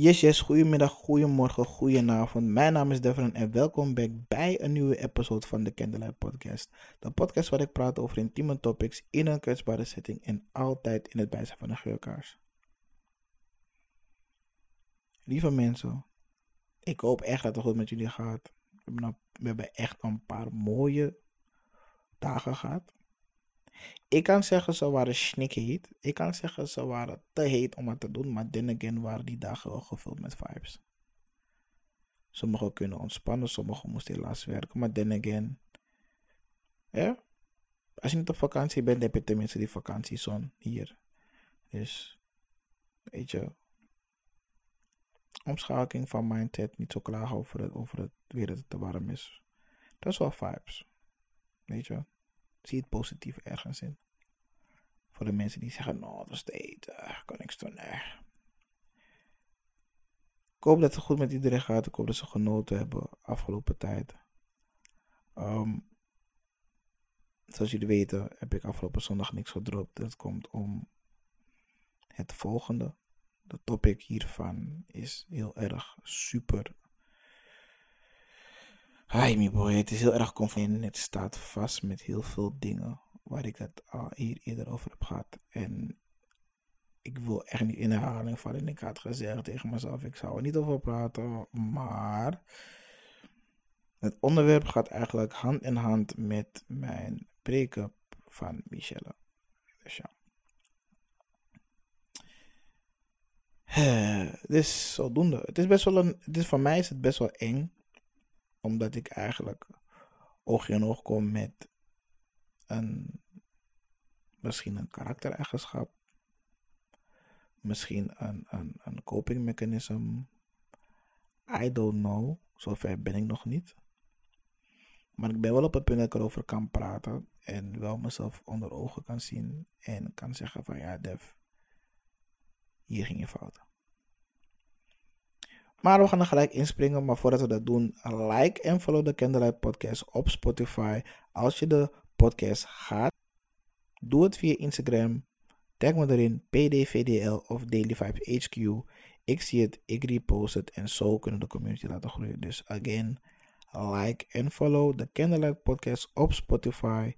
Yes, yes, goedemiddag, goedemorgen, goedenavond. Mijn naam is Devon en welkom bij een nieuwe episode van de Candlelight Podcast. De podcast waar ik praat over intieme topics in een kwetsbare setting en altijd in het bijzijn van een geurkaars. Lieve mensen, ik hoop echt dat het goed met jullie gaat. We hebben, nou- we hebben echt een paar mooie dagen gehad. Ik kan zeggen ze waren snikheet. Ik kan zeggen ze waren te heet om wat te doen. Maar then again waren die dagen wel gevuld met vibes. Sommigen kunnen ontspannen, sommigen moesten helaas werken. Maar then again, ja, als je niet op vakantie bent, heb je tenminste die vakantiezon hier. Dus, weet je, omschakeling van mindset, niet zo klagen over het, over het weer dat het te warm is. Dat is wel vibes, weet je. Zie het positief ergens in. Voor de mensen die zeggen, nou, dat is te eten, kan niks doen. Ik hoop dat het goed met iedereen gaat. Ik hoop dat ze genoten hebben afgelopen tijd. Ehm, zoals jullie weten heb ik afgelopen zondag niks gedropt. Dat komt om het volgende. De topic hiervan is heel erg super. Hi, my boy. Het is heel erg confronterend. Het staat vast met heel veel dingen waar ik het al hier eerder over heb gehad. En ik wil echt niet in herhaling vallen. Ik had gezegd tegen mezelf, ik zou er niet over praten. Maar het onderwerp gaat eigenlijk hand in hand met mijn break-up van Michelle. Dus ja. Dus zodoende. Het is best wel een. Het voor mij is het best wel eng. Omdat ik eigenlijk oog in oog kom met een. Misschien een karaktereigenschap. Misschien een, een, een coping mechanism. I don't know. Zover ben ik nog niet. Maar ik ben wel op het punt dat ik erover kan praten. En wel mezelf onder ogen kan zien. En kan zeggen van ja, Dev. Hier ging je fout. Maar we gaan er gelijk inspringen. Maar voordat we dat doen, like en follow de Candlelight Podcast op Spotify. Als je de podcast gaat, doe het via Instagram. Tag me erin, PDVDL of Daily Vibes HQ. Ik zie het, ik repost het en zo kunnen we de community laten groeien. Dus again, like en follow de Candlelight Podcast op Spotify.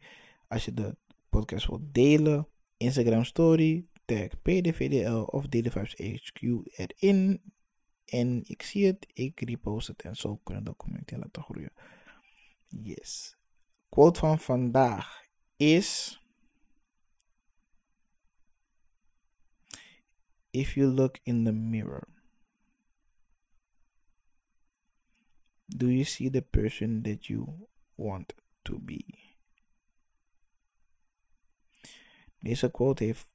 Als je de podcast wilt delen, Instagram story, tag PDVDL of Daily Vibes HQ erin. En ik zie het, ik repost het en zo kunnen de community laten groeien. Yes. Quote van vandaag is... If you look in the mirror, do you see the person that you want to be? Deze quote heeft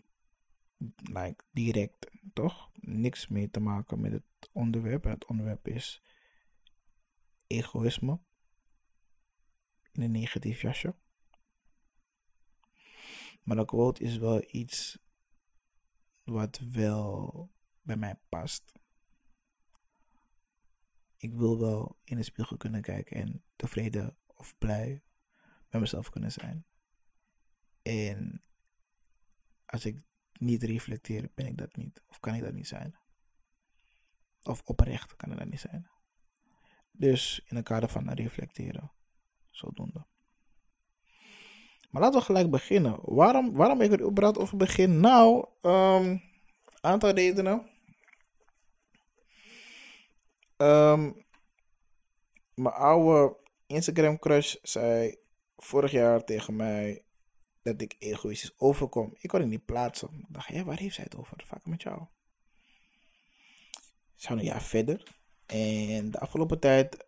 like, direct toch niks mee te maken met het onderwerp. En het onderwerp is egoïsme in een negatief jasje. Maar de quote is wel iets wat wel bij mij past. Ik wil wel in de spiegel kunnen kijken en tevreden of blij met mezelf kunnen zijn. En als ik niet reflecteer, ben ik dat niet. Of kan ik dat niet zijn. Of oprecht kan ik dat niet zijn. Dus in het kader van reflecteren. Zodoende. Maar laten we gelijk beginnen. Waarom, waarom ik er überhaupt over begin? Nou, um, aantal redenen. Um, mijn oude Instagram crush zei vorig jaar tegen mij dat ik egoïstisch overkom. Ik kon het niet plaatsen. Ik dacht, hé, waar heeft zij het over? Vaak met jou. Zou een jaar verder. En de afgelopen tijd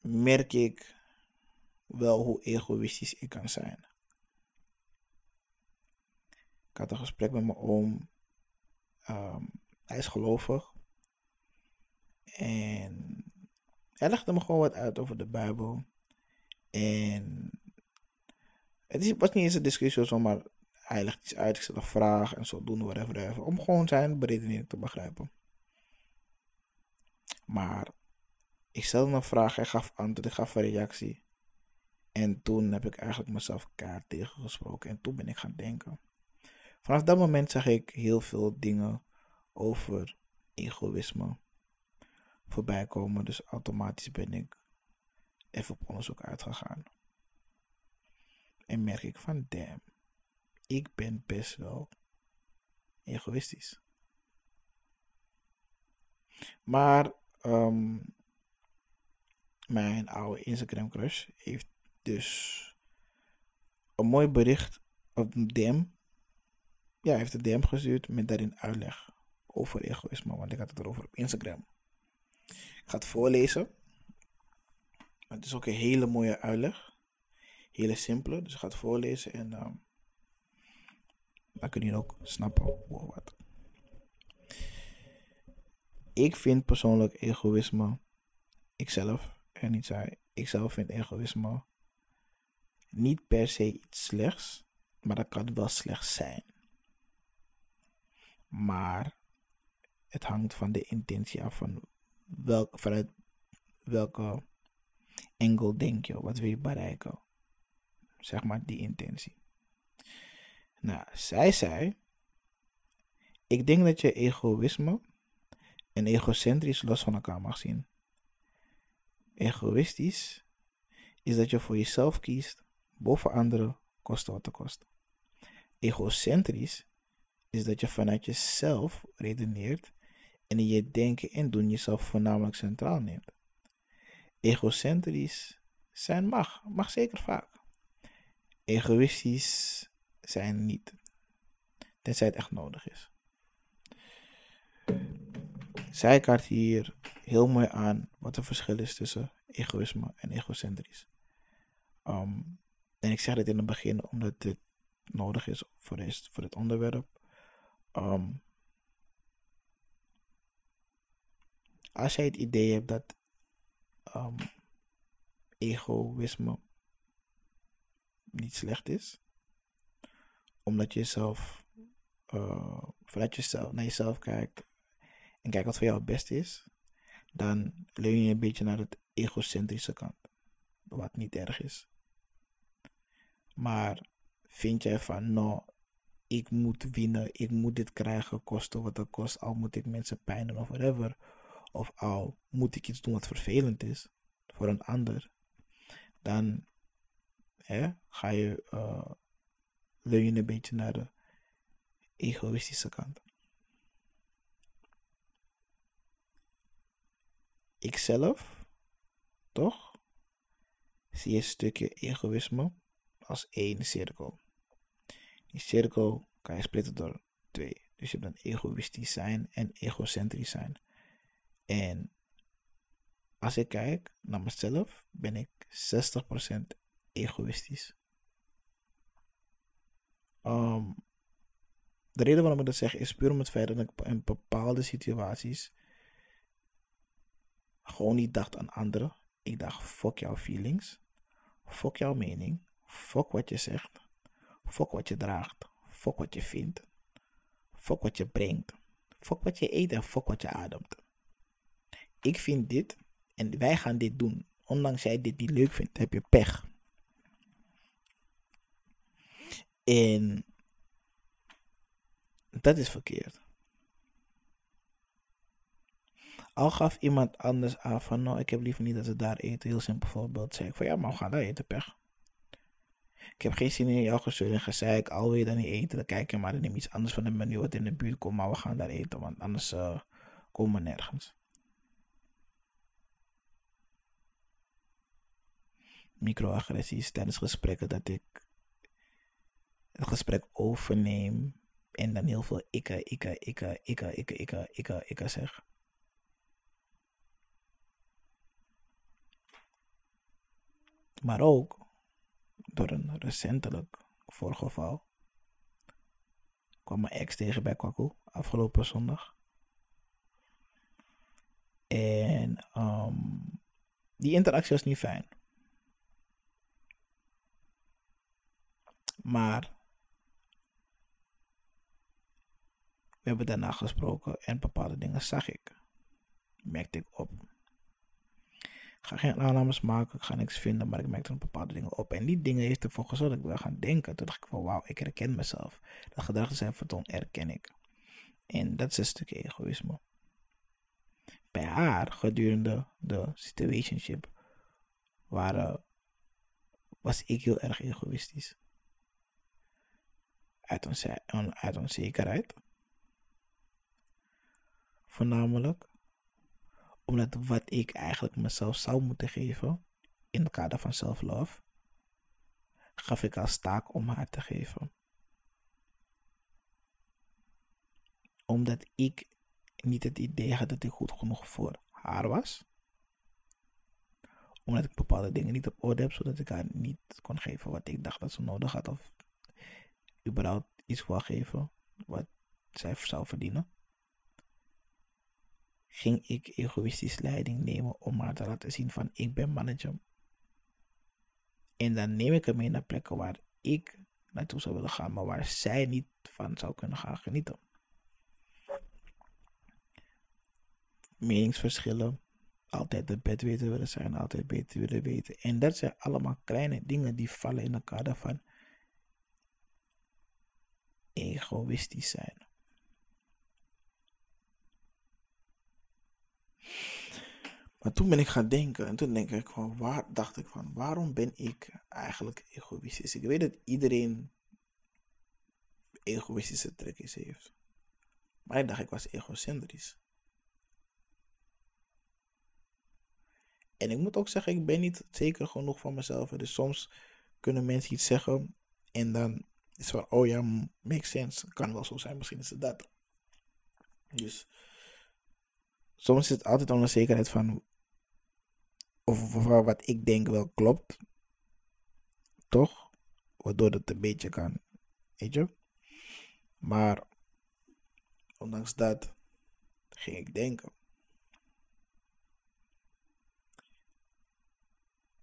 merk ik wel hoe egoïstisch ik kan zijn. Ik had een gesprek met mijn oom. Um, hij is gelovig. En hij legde me gewoon wat uit over de Bijbel. En het was niet eens een discussie of zo, maar legt iets uit, ik stel een en zo doen, whatever. Om gewoon zijn beredening te begrijpen. Maar ik stelde een vraag, hij gaf antwoord, ik gaf een reactie. En toen heb ik eigenlijk mezelf kaart tegengesproken en toen ben ik gaan denken. Vanaf dat moment zag ik heel veel dingen over egoïsme voorbij komen. Dus automatisch ben ik even op onderzoek uitgegaan. En merk ik van, damn, ik ben best wel egoïstisch. Maar um, mijn oude Instagram crush heeft dus een mooi bericht op een DM. Ja, heeft een DM gestuurd met daarin uitleg over egoïsme, want ik had het erover op Instagram. Ik ga het voorlezen. Het is ook een hele mooie uitleg. Hele simpele, dus ik ga het voorlezen en um, dan kun je ook snappen hoe wat. Ik vind persoonlijk egoïsme, ikzelf en niet zij, ikzelf vind egoïsme niet per se iets slechts, maar dat kan wel slecht zijn. Maar het hangt van de intentie af van welk, vanuit welke angle denk je, wat wil je bereiken. Zeg maar die intentie. Nou, zij zei, ik denk dat je egoïsme en egocentrisch los van elkaar mag zien. Egoïstisch is dat je voor jezelf kiest boven anderen, koste wat het kost. Egocentrisch is dat je vanuit jezelf redeneert en in je denken en doen jezelf voornamelijk centraal neemt. Egocentrisch zijn mag, mag zeker vaak. Egoïstisch zijn niet, tenzij het echt nodig is. Zij kaart hier heel mooi aan wat het verschil is tussen egoïsme en egocentrisch. Um, en ik zeg dit in het begin omdat dit nodig is voor, dit, voor het onderwerp. Um, als jij het idee hebt dat um, egoïsme niet slecht is, omdat je zelf uh, vanuit jezelf naar jezelf kijkt en kijkt wat voor jou het beste is, dan leun je een beetje naar het egocentrische kant, wat niet erg is. Maar vind jij van, nou, ik moet winnen, ik moet dit krijgen, kosten wat het kost, al moet ik mensen pijn doen of whatever. Of al moet ik iets doen wat vervelend is voor een ander. Dan hè, ga je uh, leun je een beetje naar de egoïstische kant. Ikzelf, toch, zie een stukje egoïsme als één cirkel. Die cirkel kan je splitten door twee. Dus je hebt dan egoïstisch zijn en egocentrisch zijn. En als ik kijk naar mezelf, ben ik 60% egoïstisch. Um, de reden waarom ik dat zeg is puur om het feit dat ik in bepaalde situaties gewoon niet dacht aan anderen. Ik dacht, fuck jouw feelings, fuck jouw mening, fuck wat je zegt, fuck wat je draagt, fuck wat je vindt, fuck wat je brengt, fuck wat je eet en fuck wat je ademt. Ik vind dit en wij gaan dit doen. Ondanks jij dit niet leuk vindt, heb je pech. En dat is verkeerd. Al gaf iemand anders aan van, nou, ik heb liever niet dat ze daar eten. Heel simpel voorbeeld. Zeg ik van, ja, maar we gaan daar eten, pech. Ik heb geen zin in jouw gezeur en gezeik. Al wil je dan niet eten, dan kijk je maar. Dan neem iets anders van het menu wat in de buurt komt. Maar we gaan daar eten, want anders uh, komen we nergens. Microagressies tijdens gesprekken dat ik het gesprek overneem en dan heel veel ikke, ikke, ikke, ikke, ikke, ikke, ikke, ikke zeg. Maar ook door een recentelijk voorgeval kwam mijn ex tegen bij Kwaku afgelopen zondag. En um, die interactie was niet fijn. Maar hebben daarna gesproken en bepaalde dingen zag ik. Merkte ik op. Ik ga geen aannames maken, ik ga niks vinden, maar ik merkte bepaalde dingen op. En die dingen heeft ervoor gezorgd dat ik wil gaan denken. Toen dacht ik van wauw, ik herken mezelf. Dat gedrag dat zij vertoon, herken ik. En dat is een stukje egoïsme. Bij haar gedurende de situationship waren, was ik heel erg egoïstisch. Uit onzekerheid. Voornamelijk omdat wat ik eigenlijk mezelf zou moeten geven in het kader van self-love, gaf ik als taak om haar te geven. Omdat ik niet het idee had dat ik goed genoeg voor haar was. Omdat ik bepaalde dingen niet op orde heb, zodat ik haar niet kon geven wat ik dacht dat ze nodig had. Of überhaupt iets wil geven wat zij zou verdienen. Ging ik egoïstisch leiding nemen om haar te laten zien van ik ben manager. En dan neem ik hem mee naar plekken waar ik naartoe zou willen gaan, maar waar zij niet van zou kunnen gaan genieten. Meningsverschillen, altijd het bed weten willen zijn, altijd beter willen weten. En dat zijn allemaal kleine dingen die vallen in elkaar daarvan egoïstisch zijn. Maar toen ben ik gaan denken en toen denk ik van, waar, dacht ik van, waarom ben ik eigenlijk egoïstisch? Ik weet dat iedereen egoïstische trekjes heeft. Maar ik dacht, ik was egocentrisch. En ik moet ook zeggen, ik ben niet zeker genoeg van mezelf. Dus soms kunnen mensen iets zeggen en dan is het van, oh ja, makes sense. Kan wel zo zijn, misschien is het dat. Dus soms is het altijd onzekerheid van of, wat ik denk wel klopt. Toch? Waardoor het een beetje kan. Weet je? Maar ondanks dat ging ik denken.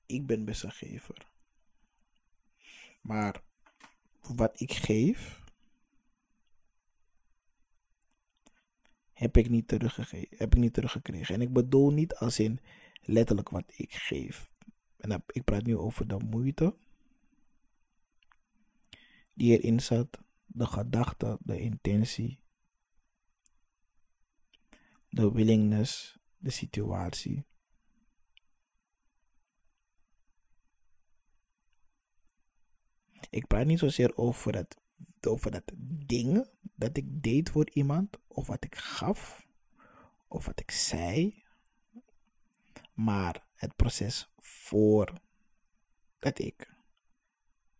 Ik ben best een gever. Maar wat ik geef, heb ik niet, teruggegeven, heb ik niet teruggekregen. En ik bedoel niet als in letterlijk wat ik geef. En ik praat nu over de moeite die erin zat, de gedachte, de intentie, de willingness, de situatie. Ik praat niet zozeer over dat, over dat ding dat ik deed voor iemand, of wat ik gaf, of wat ik zei, maar het proces voor dat ik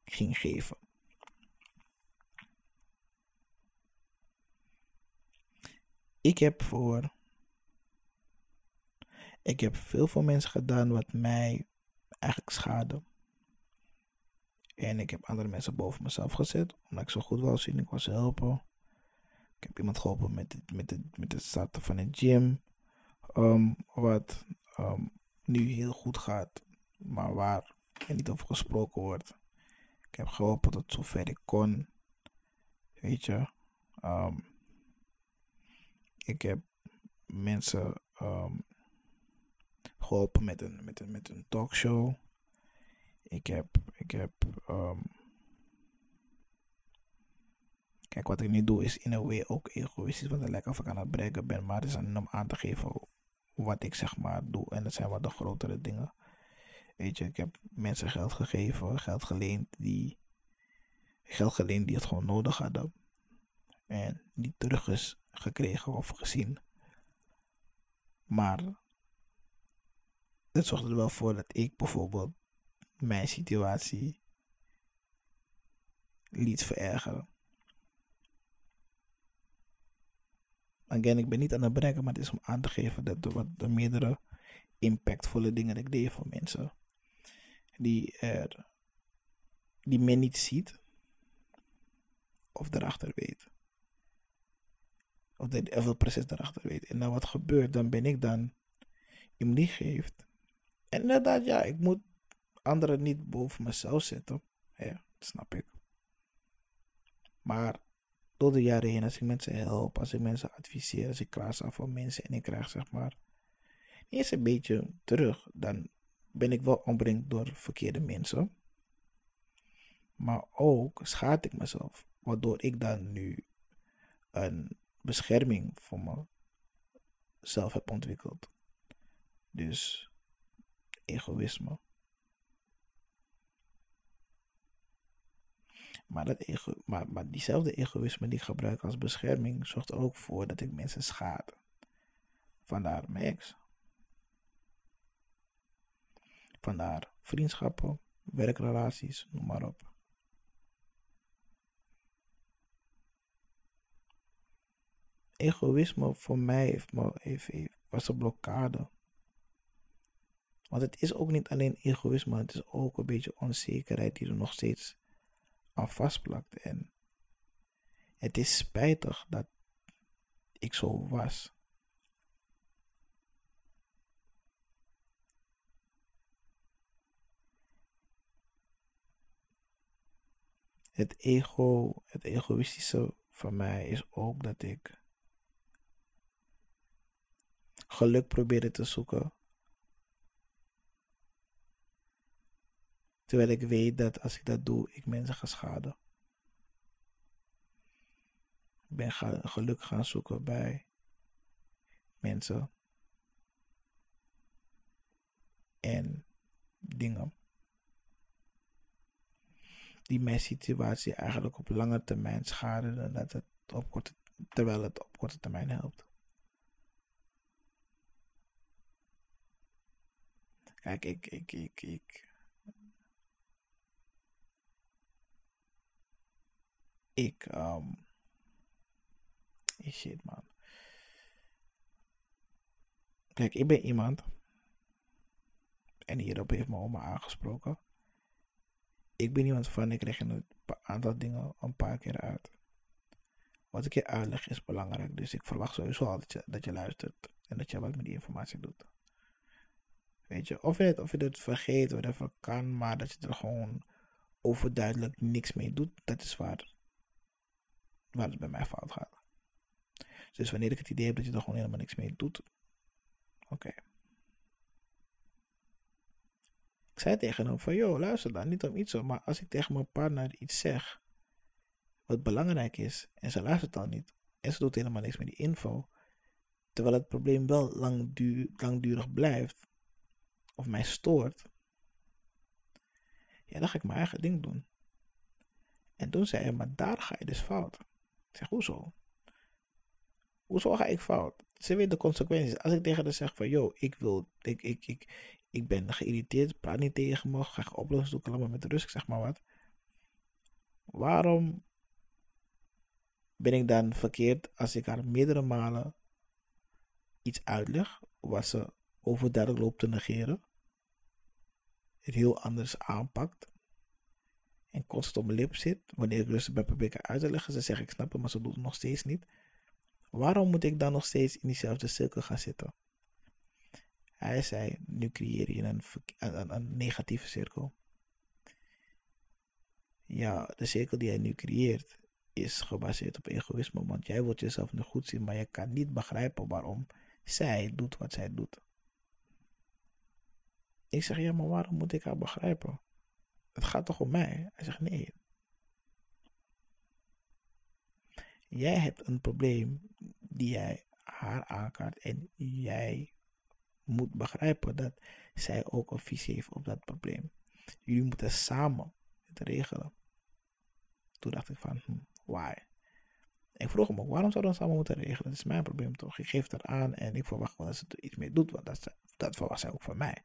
ging geven. Ik heb voor. Ik heb veel voor mensen gedaan wat mij eigenlijk schade. En ik heb andere mensen boven mezelf gezet, omdat ik zo goed wou zien. Ik was helpen. Ik heb iemand geholpen met het, met met het starten van een gym. Um, wat um, nu heel goed gaat, maar waar er niet over gesproken wordt. Ik heb geholpen tot zover ik kon. Weet je. Um, ik heb mensen um, geholpen met een, met, een, met een talkshow. Ik heb, ik heb kijk wat ik nu doe is in een way ook egoïstisch, want het lijkt of ik aan het breken ben, maar het is om aan te geven wat ik zeg maar doe. En dat zijn wat de grotere dingen. Weet je, ik heb mensen geld gegeven, geld geleend die, geld geleend die het gewoon nodig hadden. En niet terug is gekregen of gezien. Maar het zorgde er wel voor dat ik bijvoorbeeld mijn situatie liet verergeren. Again, ik ben niet aan het bereiken, maar het is om aan te geven dat er wat de meerdere impactvolle dingen dat ik deed voor mensen. Die, er, die men niet ziet. Of erachter weet. Of, de, of proces erachter weet. En dan wat gebeurt, dan ben ik dan iemand die geeft. En inderdaad, ja, ik moet anderen niet boven mezelf zetten. Ja, dat snap ik. Maar door de jaren heen, als ik mensen help, als ik mensen adviseer, als ik klaar sta voor mensen en ik krijg zeg maar eerst een beetje terug, dan ben ik wel omringd door verkeerde mensen. Maar ook schaad ik mezelf, waardoor ik dan nu een bescherming voor mezelf heb ontwikkeld. Dus egoïsme. Maar, dat ego, maar, maar diezelfde egoïsme die ik gebruik als bescherming zorgt er ook voor dat ik mensen schade. Vandaar mijn ex. Vandaar vriendschappen, werkrelaties, noem maar op. Egoïsme voor mij heeft, was een blokkade. Want het is ook niet alleen egoïsme, het is ook een beetje onzekerheid die er nog steeds aan vastplakt. En het is spijtig dat ik zo was. Het ego, het egoïstische van mij is ook dat ik geluk probeerde te zoeken. Terwijl ik weet dat als ik dat doe, ik mensen ga schaden. Ik ben geluk gaan zoeken bij mensen en dingen die mijn situatie eigenlijk op lange termijn schaden dan dat het op korte, terwijl het op korte termijn helpt. Kijk, ik, ik, ik, ik. Ik, um, shit man. Kijk, ik ben iemand. En hierop heeft mijn oma aangesproken. Ik ben iemand van, ik leg een aantal dingen een paar keer uit. Wat ik je uitleg is belangrijk. Dus ik verwacht sowieso al dat je, dat je luistert. En dat je wat met die informatie doet. Weet je, of je het, of je het vergeet, whatever kan, maar dat je er gewoon overduidelijk niks mee doet, dat is waar, waar het bij mij fout gaat. Dus wanneer ik het idee heb dat je er gewoon helemaal niks mee doet, oké. Ik zei tegen hem van, joh, luister dan, niet om iets maar als ik tegen mijn partner iets zeg, wat belangrijk is, en ze luistert dan niet, en ze doet helemaal niks met die info, terwijl het probleem wel langdurig blijft, of mij stoort, ja, dan ga ik mijn eigen ding doen. En toen zei hij, maar daar ga je dus fout. Ik zeg, hoezo? Hoezo ga ik fout? Ze weet de consequenties. Als ik tegen haar zeg van, yo, ik wil, ik, ik, ik, ik ben geïrriteerd, praat niet tegen me, ga ik oplossen zoeken, met rust, ik zeg maar wat. Waarom ben ik dan verkeerd als ik haar meerdere malen iets uitleg wat ze overduidelijk loopt te negeren, het heel anders aanpakt en constant op mijn lip zit, wanneer ik rustig ben probeer uit te leggen, ze zeggen ik snap het, maar ze doet het nog steeds niet. Waarom moet ik dan nog steeds in diezelfde cirkel gaan zitten? Hij zei, nu creëer je een, een, een negatieve cirkel. Ja, de cirkel die hij nu creëert is gebaseerd op egoïsme, want jij wilt jezelf nu goed zien, maar je kan niet begrijpen waarom zij doet wat zij doet. Ik zeg, ja, maar waarom moet ik haar begrijpen? Het gaat toch om mij? Hij zegt, nee. Jij hebt een probleem die jij haar aankaart en jij moet begrijpen dat zij ook een visie heeft op dat probleem. Jullie moeten samen het regelen. Toen dacht ik van, hm, why? Ik vroeg hem ook, waarom zouden we samen moeten regelen? Dat is mijn probleem toch? Ik geef het aan en ik verwacht wel dat ze er iets mee doet, want dat, dat verwacht zij ook van mij.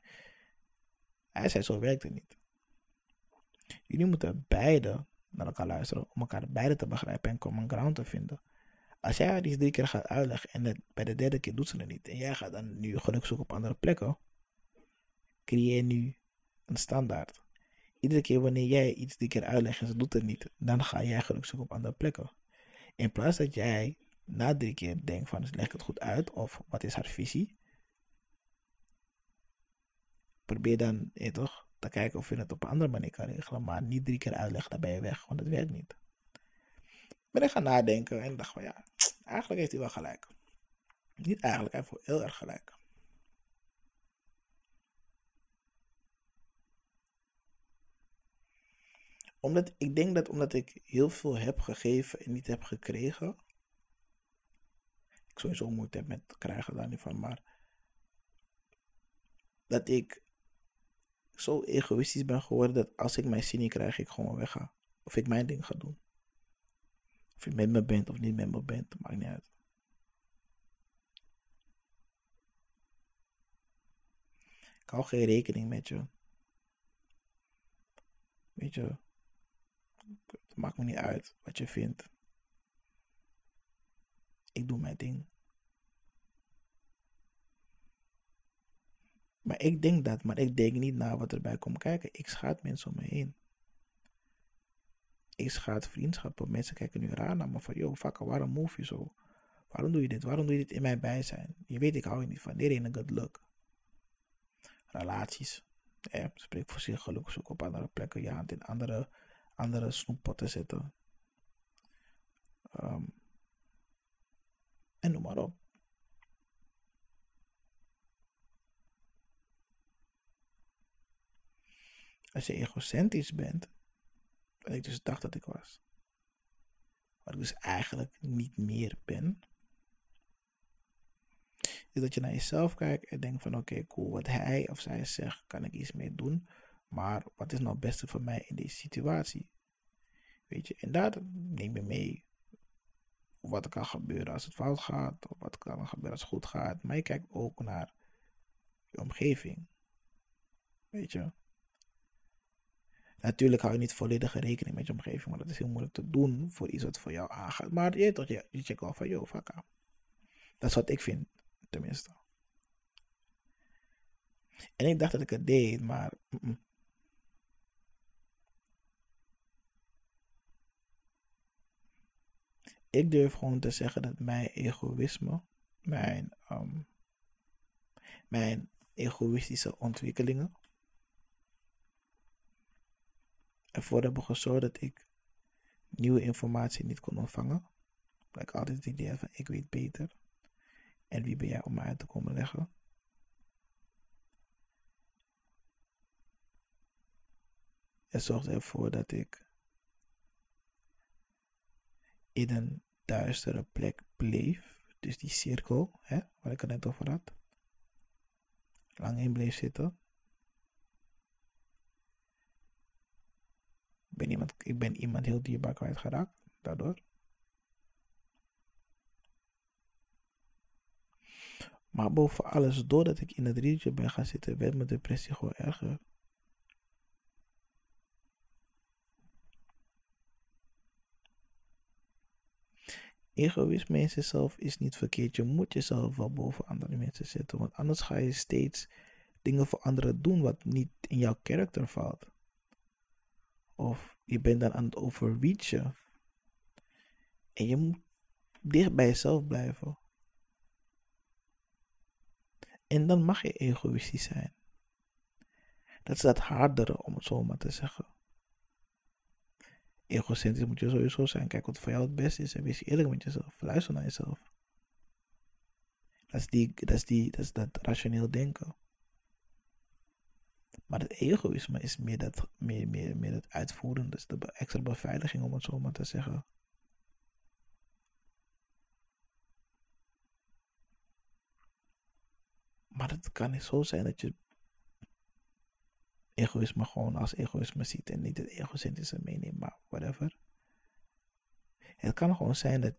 Hij zei, zo werkt het niet. Jullie moeten beide naar elkaar luisteren om elkaar beide te begrijpen en common ground te vinden. Als jij haar die drie keer gaat uitleggen en bij de derde keer doet ze het niet en jij gaat dan nu geluk zoeken op andere plekken, creëer nu een standaard. Iedere keer wanneer jij iets drie keer uitlegt en ze doet het niet, dan ga jij geluk zoeken op andere plekken. In plaats dat jij na drie keer denkt van leg ik het goed uit of wat is haar visie, probeer dan eh, toch te kijken of je het op een andere manier kan regelen. Maar niet drie keer uitleggen, dan ben je weg, want dat werkt niet. Ben ik gaan nadenken en dacht van ja, eigenlijk heeft hij wel gelijk. Niet eigenlijk, hij heeft heel erg gelijk. Omdat ik denk dat omdat ik heel veel heb gegeven en niet heb gekregen, sowieso moeite heb met krijgen daar niet van. Maar dat ik zo egoïstisch ben geworden dat als ik mijn zin niet krijg, ik gewoon wegga. Of ik mijn ding ga doen. Of je met me bent of niet met me bent, maakt niet uit. Ik hou geen rekening met je. Weet je, het maakt me niet uit wat je vindt. Ik doe mijn ding. Maar ik denk dat, maar ik denk niet na wat erbij komt kijken. Ik schaad mensen om me heen. Ik schaad vriendschappen. Mensen kijken nu raar naar me van, yo, fucker, waarom move je zo? Waarom doe je dit? Waarom doe je dit in mijn bijzijn? Je weet, ik hou je niet van. Dit ain't a good look. Relaties. Ja, spreek voor zich gelukkig zoek op andere plekken. Ja, in andere, andere snoeppotten zitten. Um, en noem maar op. Als je egocentrisch bent, wat ik dus dacht dat ik was, wat ik dus eigenlijk niet meer ben, is dat je naar jezelf kijkt en denkt van oké, cool, wat hij of zij zegt, kan ik iets mee doen. Maar wat is nou het beste voor mij in deze situatie? Weet je, en daar neem je mee wat er kan gebeuren als het fout gaat, of wat kan gebeuren als het goed gaat. Maar je kijkt ook naar je omgeving. Weet je. Natuurlijk hou je niet volledige rekening met je omgeving, maar dat is heel moeilijk te doen voor iets wat voor jou aangaat. Maar je, je, je checkt wel van, joh, fuck Dat is wat ik vind, tenminste. En ik dacht dat ik het deed, maar. Ik durf gewoon te zeggen dat mijn egoïsme, mijn, um, mijn egoïstische ontwikkelingen, ervoor hebben gezorgd dat ik nieuwe informatie niet kon ontvangen. Dat ik altijd het idee van ik weet beter. En wie ben jij om mij uit te komen leggen? Het zorgde ervoor dat ik in een duistere plek bleef. Dus die cirkel, hè, waar ik het net over had. Lang in bleef zitten. Ben iemand, ik ben iemand heel dierbaar kwijtgeraakt daardoor. Maar boven alles, doordat ik in het rietje ben gaan zitten, werd mijn depressie gewoon erger. Egoïsme in zichzelf is niet verkeerd. Je moet jezelf wel boven andere mensen zetten. Want anders ga je steeds dingen voor anderen doen wat niet in jouw karakter valt. Of je bent dan aan het overreachen. En je moet dicht bij jezelf blijven. En dan mag je egoïstisch zijn. Dat is dat hardere, om het zo maar te zeggen. Egocentrisch moet je sowieso zijn. Kijk wat voor jou het beste is. En wees eerlijk met jezelf. Luister naar jezelf. Dat is, die, dat, is die, dat, is dat rationeel denken. Maar het egoïsme is meer, dat, meer, meer, meer het uitvoeren, dus de extra beveiliging om het zo maar te zeggen. Maar het kan niet zo zijn dat je egoïsme gewoon als egoïsme ziet en niet het egocentrische meeneemt, maar whatever. Het kan gewoon zijn dat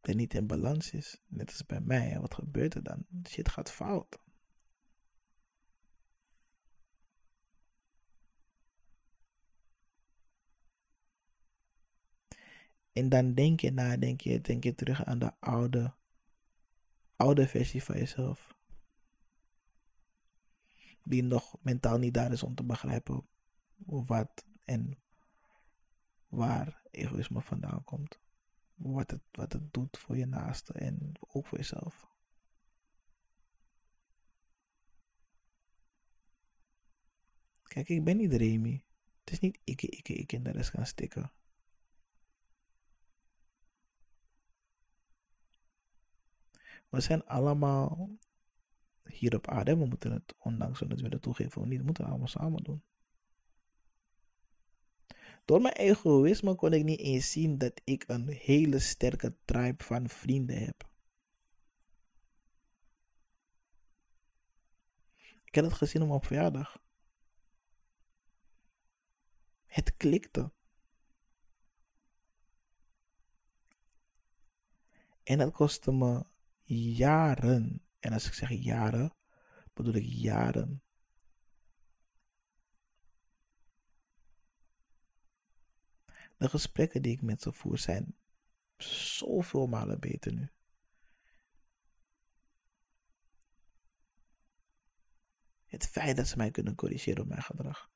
het niet in balans is, net als bij mij. Wat gebeurt er dan? Shit gaat fout. En dan denk je na, denk je, denk je terug aan de oude, oude versie van jezelf. Die nog mentaal niet daar is om te begrijpen wat en waar egoïsme vandaan komt. Wat het, wat het doet voor je naaste en ook voor jezelf. Kijk, ik ben niet Remy. Het is niet ik, ik, ik en de rest gaan stikken. We zijn allemaal hier op aarde. We moeten het, ondanks we het willen toegeven of niet, moeten allemaal samen doen. Door mijn egoïsme kon ik niet eens zien dat ik een hele sterke tribe van vrienden heb. Ik heb het gezien op mijn verjaardag. Het klikte. En dat kostte me jaren. En als ik zeg jaren, bedoel ik jaren. De gesprekken die ik met ze voer zijn zoveel malen beter nu. Het feit dat ze mij kunnen corrigeren op mijn gedrag.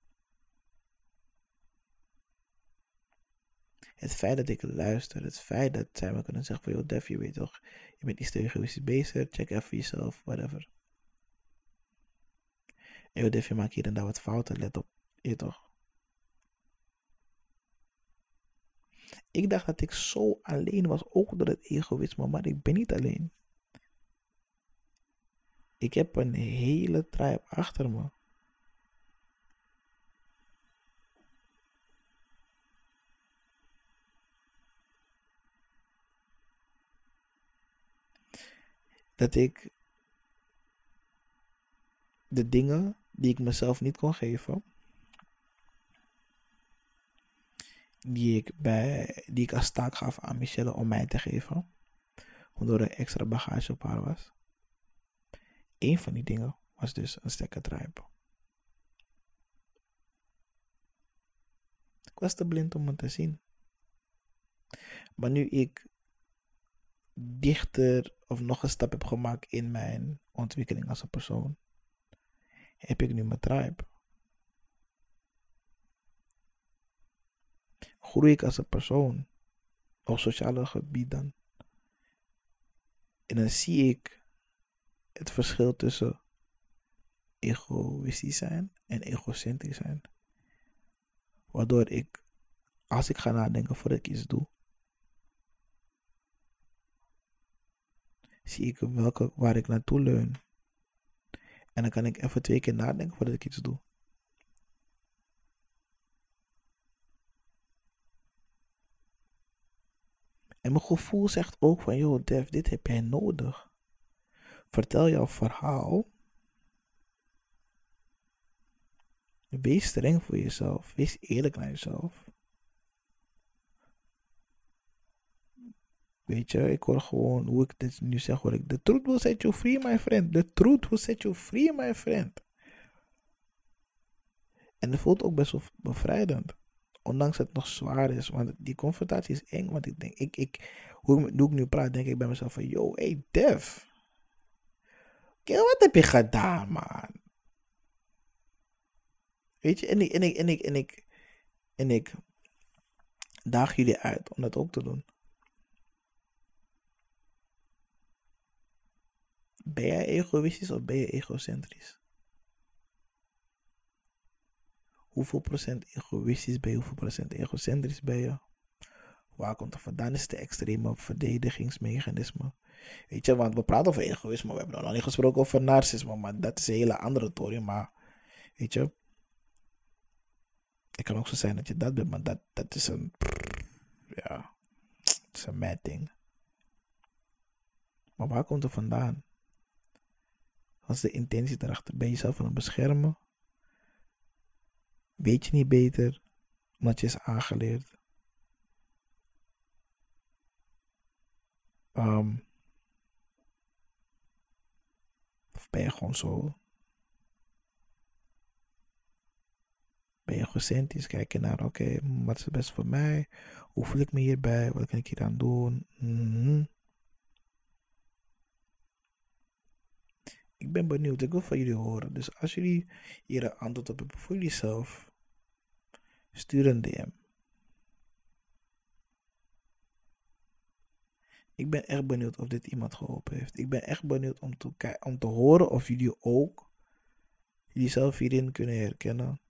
Het feit dat ik luister, het feit dat zij me kunnen zeggen van, joh Def, je weet toch, je bent niet te egoïstisch bezig, check even jezelf, whatever. En joh Def, je maakt hier en daar wat fouten, let op, je toch. Ik dacht dat ik zo alleen was, ook door het egoïsme, maar ik ben niet alleen. Ik heb een hele tribe achter me. Dat ik de dingen die ik mezelf niet kon geven, die ik, bij, die ik als taak gaf aan Michelle om mij te geven, omdat er extra bagage op haar was. Een van die dingen was dus een stekkertrijp. Ik was te blind om het te zien. Maar nu ik dichter of nog een stap heb gemaakt in mijn ontwikkeling als een persoon, heb ik nu mijn tribe. Groei ik als een persoon op sociale gebied dan. En dan zie ik het verschil tussen egoïstisch zijn en egocentrisch zijn. Waardoor ik, als ik ga nadenken voordat ik iets doe, zie ik welke, waar ik naartoe leun. En dan kan ik even twee keer nadenken voordat ik iets doe. En mijn gevoel zegt ook van, joh, Dev, dit heb jij nodig. Vertel jouw verhaal. Wees streng voor jezelf. Wees eerlijk naar jezelf. Weet je, ik hoor gewoon hoe ik dit nu zeg, hoor ik. The truth will set you free, my friend. The truth will set you free, my friend. En dat voelt ook best wel bevrijdend. Ondanks dat het nog zwaar is. Want die confrontatie is eng. Want ik denk, ik, ik, hoe, hoe ik nu praat, denk ik bij mezelf van, yo, hey Dev. Kijk, wat heb je gedaan, man? Weet je, en ik, en ik, en ik, en ik, en ik daag jullie uit om dat ook te doen. Ben jij egoïstisch of ben je egocentrisch? Hoeveel procent egoïstisch ben je? Hoeveel procent egocentrisch ben je? Waar komt er vandaan? Is de extreme verdedigingsmechanisme? Weet je, want we praten over egoïsme. We hebben nog niet gesproken over narcisme, maar dat is een hele andere tory. Maar weet je, het kan ook zo zijn dat je dat bent, maar dat, dat is een. Ja, het is een mad ding. Maar waar komt het vandaan? Is de intentie erachter? Ben je jezelf aan het beschermen? Weet je niet beter omdat je is aangeleerd? Um, of ben je gewoon zo? Ben je egocentrisch? Kijk je naar, oké, wat is het best voor mij? Hoe voel ik me hierbij? Wat kan ik hier aan doen? Mm Ik ben benieuwd. Ik wil van jullie horen. Dus als jullie hier een antwoord op hebben voor jullie zelf, stuur een DM. Ik ben echt benieuwd of dit iemand geholpen heeft. Ik ben echt benieuwd om te, om te horen of jullie ook jullie zelf hierin kunnen herkennen.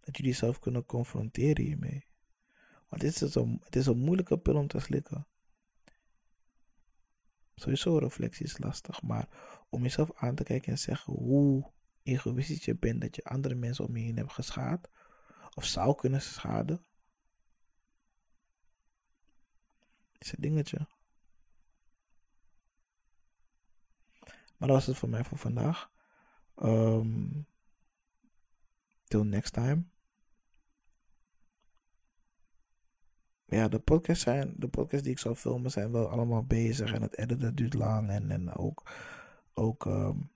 Dat jullie zelf kunnen confronteren hiermee. Want dit is een, het is een moeilijke pil om te slikken. Sowieso reflectie is lastig, maar om jezelf aan te kijken en zeggen hoe egoïstisch je bent dat je andere mensen om je heen hebt geschaad. Of zou kunnen schaden. Is een dingetje. Maar dat was het voor mij voor vandaag. Um, till next time. Ja, de podcasts zijn, de podcasts die ik zal filmen zijn wel allemaal bezig en het editen duurt lang en, en ook, ook um,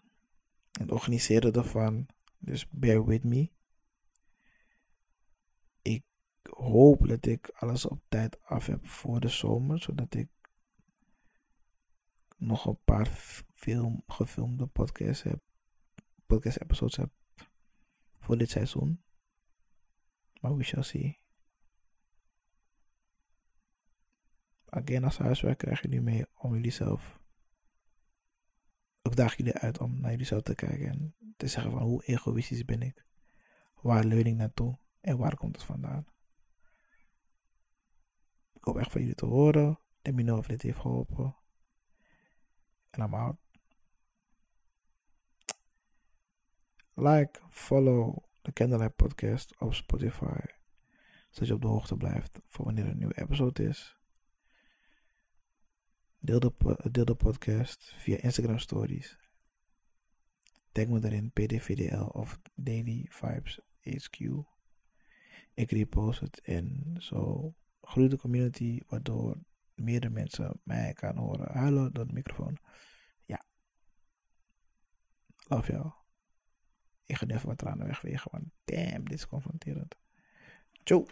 het organiseren ervan. Dus bear with me. Ik hoop dat ik alles op tijd af heb voor de zomer, zodat ik nog een paar film, gefilmde podcasts heb, podcast episodes heb voor dit seizoen. Maar we shall see. Again, als huiswerk krijg je nu mee om jullie zelf. Ik daag jullie uit om naar jullie zelf te kijken en te zeggen van hoe egoïstisch ben ik. Waar leun ik naartoe en waar komt het vandaan? Ik hoop echt van jullie te horen. Let me know of dit heeft geholpen. En I'm out. Like, follow de Candlelight Podcast op Spotify. Zodat je op de hoogte blijft voor wanneer er een nieuwe episode is. Deel de, de podcast via Instagram Stories. Tag me daarin PDVDL of Daily Vibes HQ. Ik repost het en zo groeit de community, waardoor meerdere mensen mij kan horen huilen door de microfoon. Ja. Love jou. Ik ga even wat tranen wegwegen, want damn, dit is confronterend. Ciao.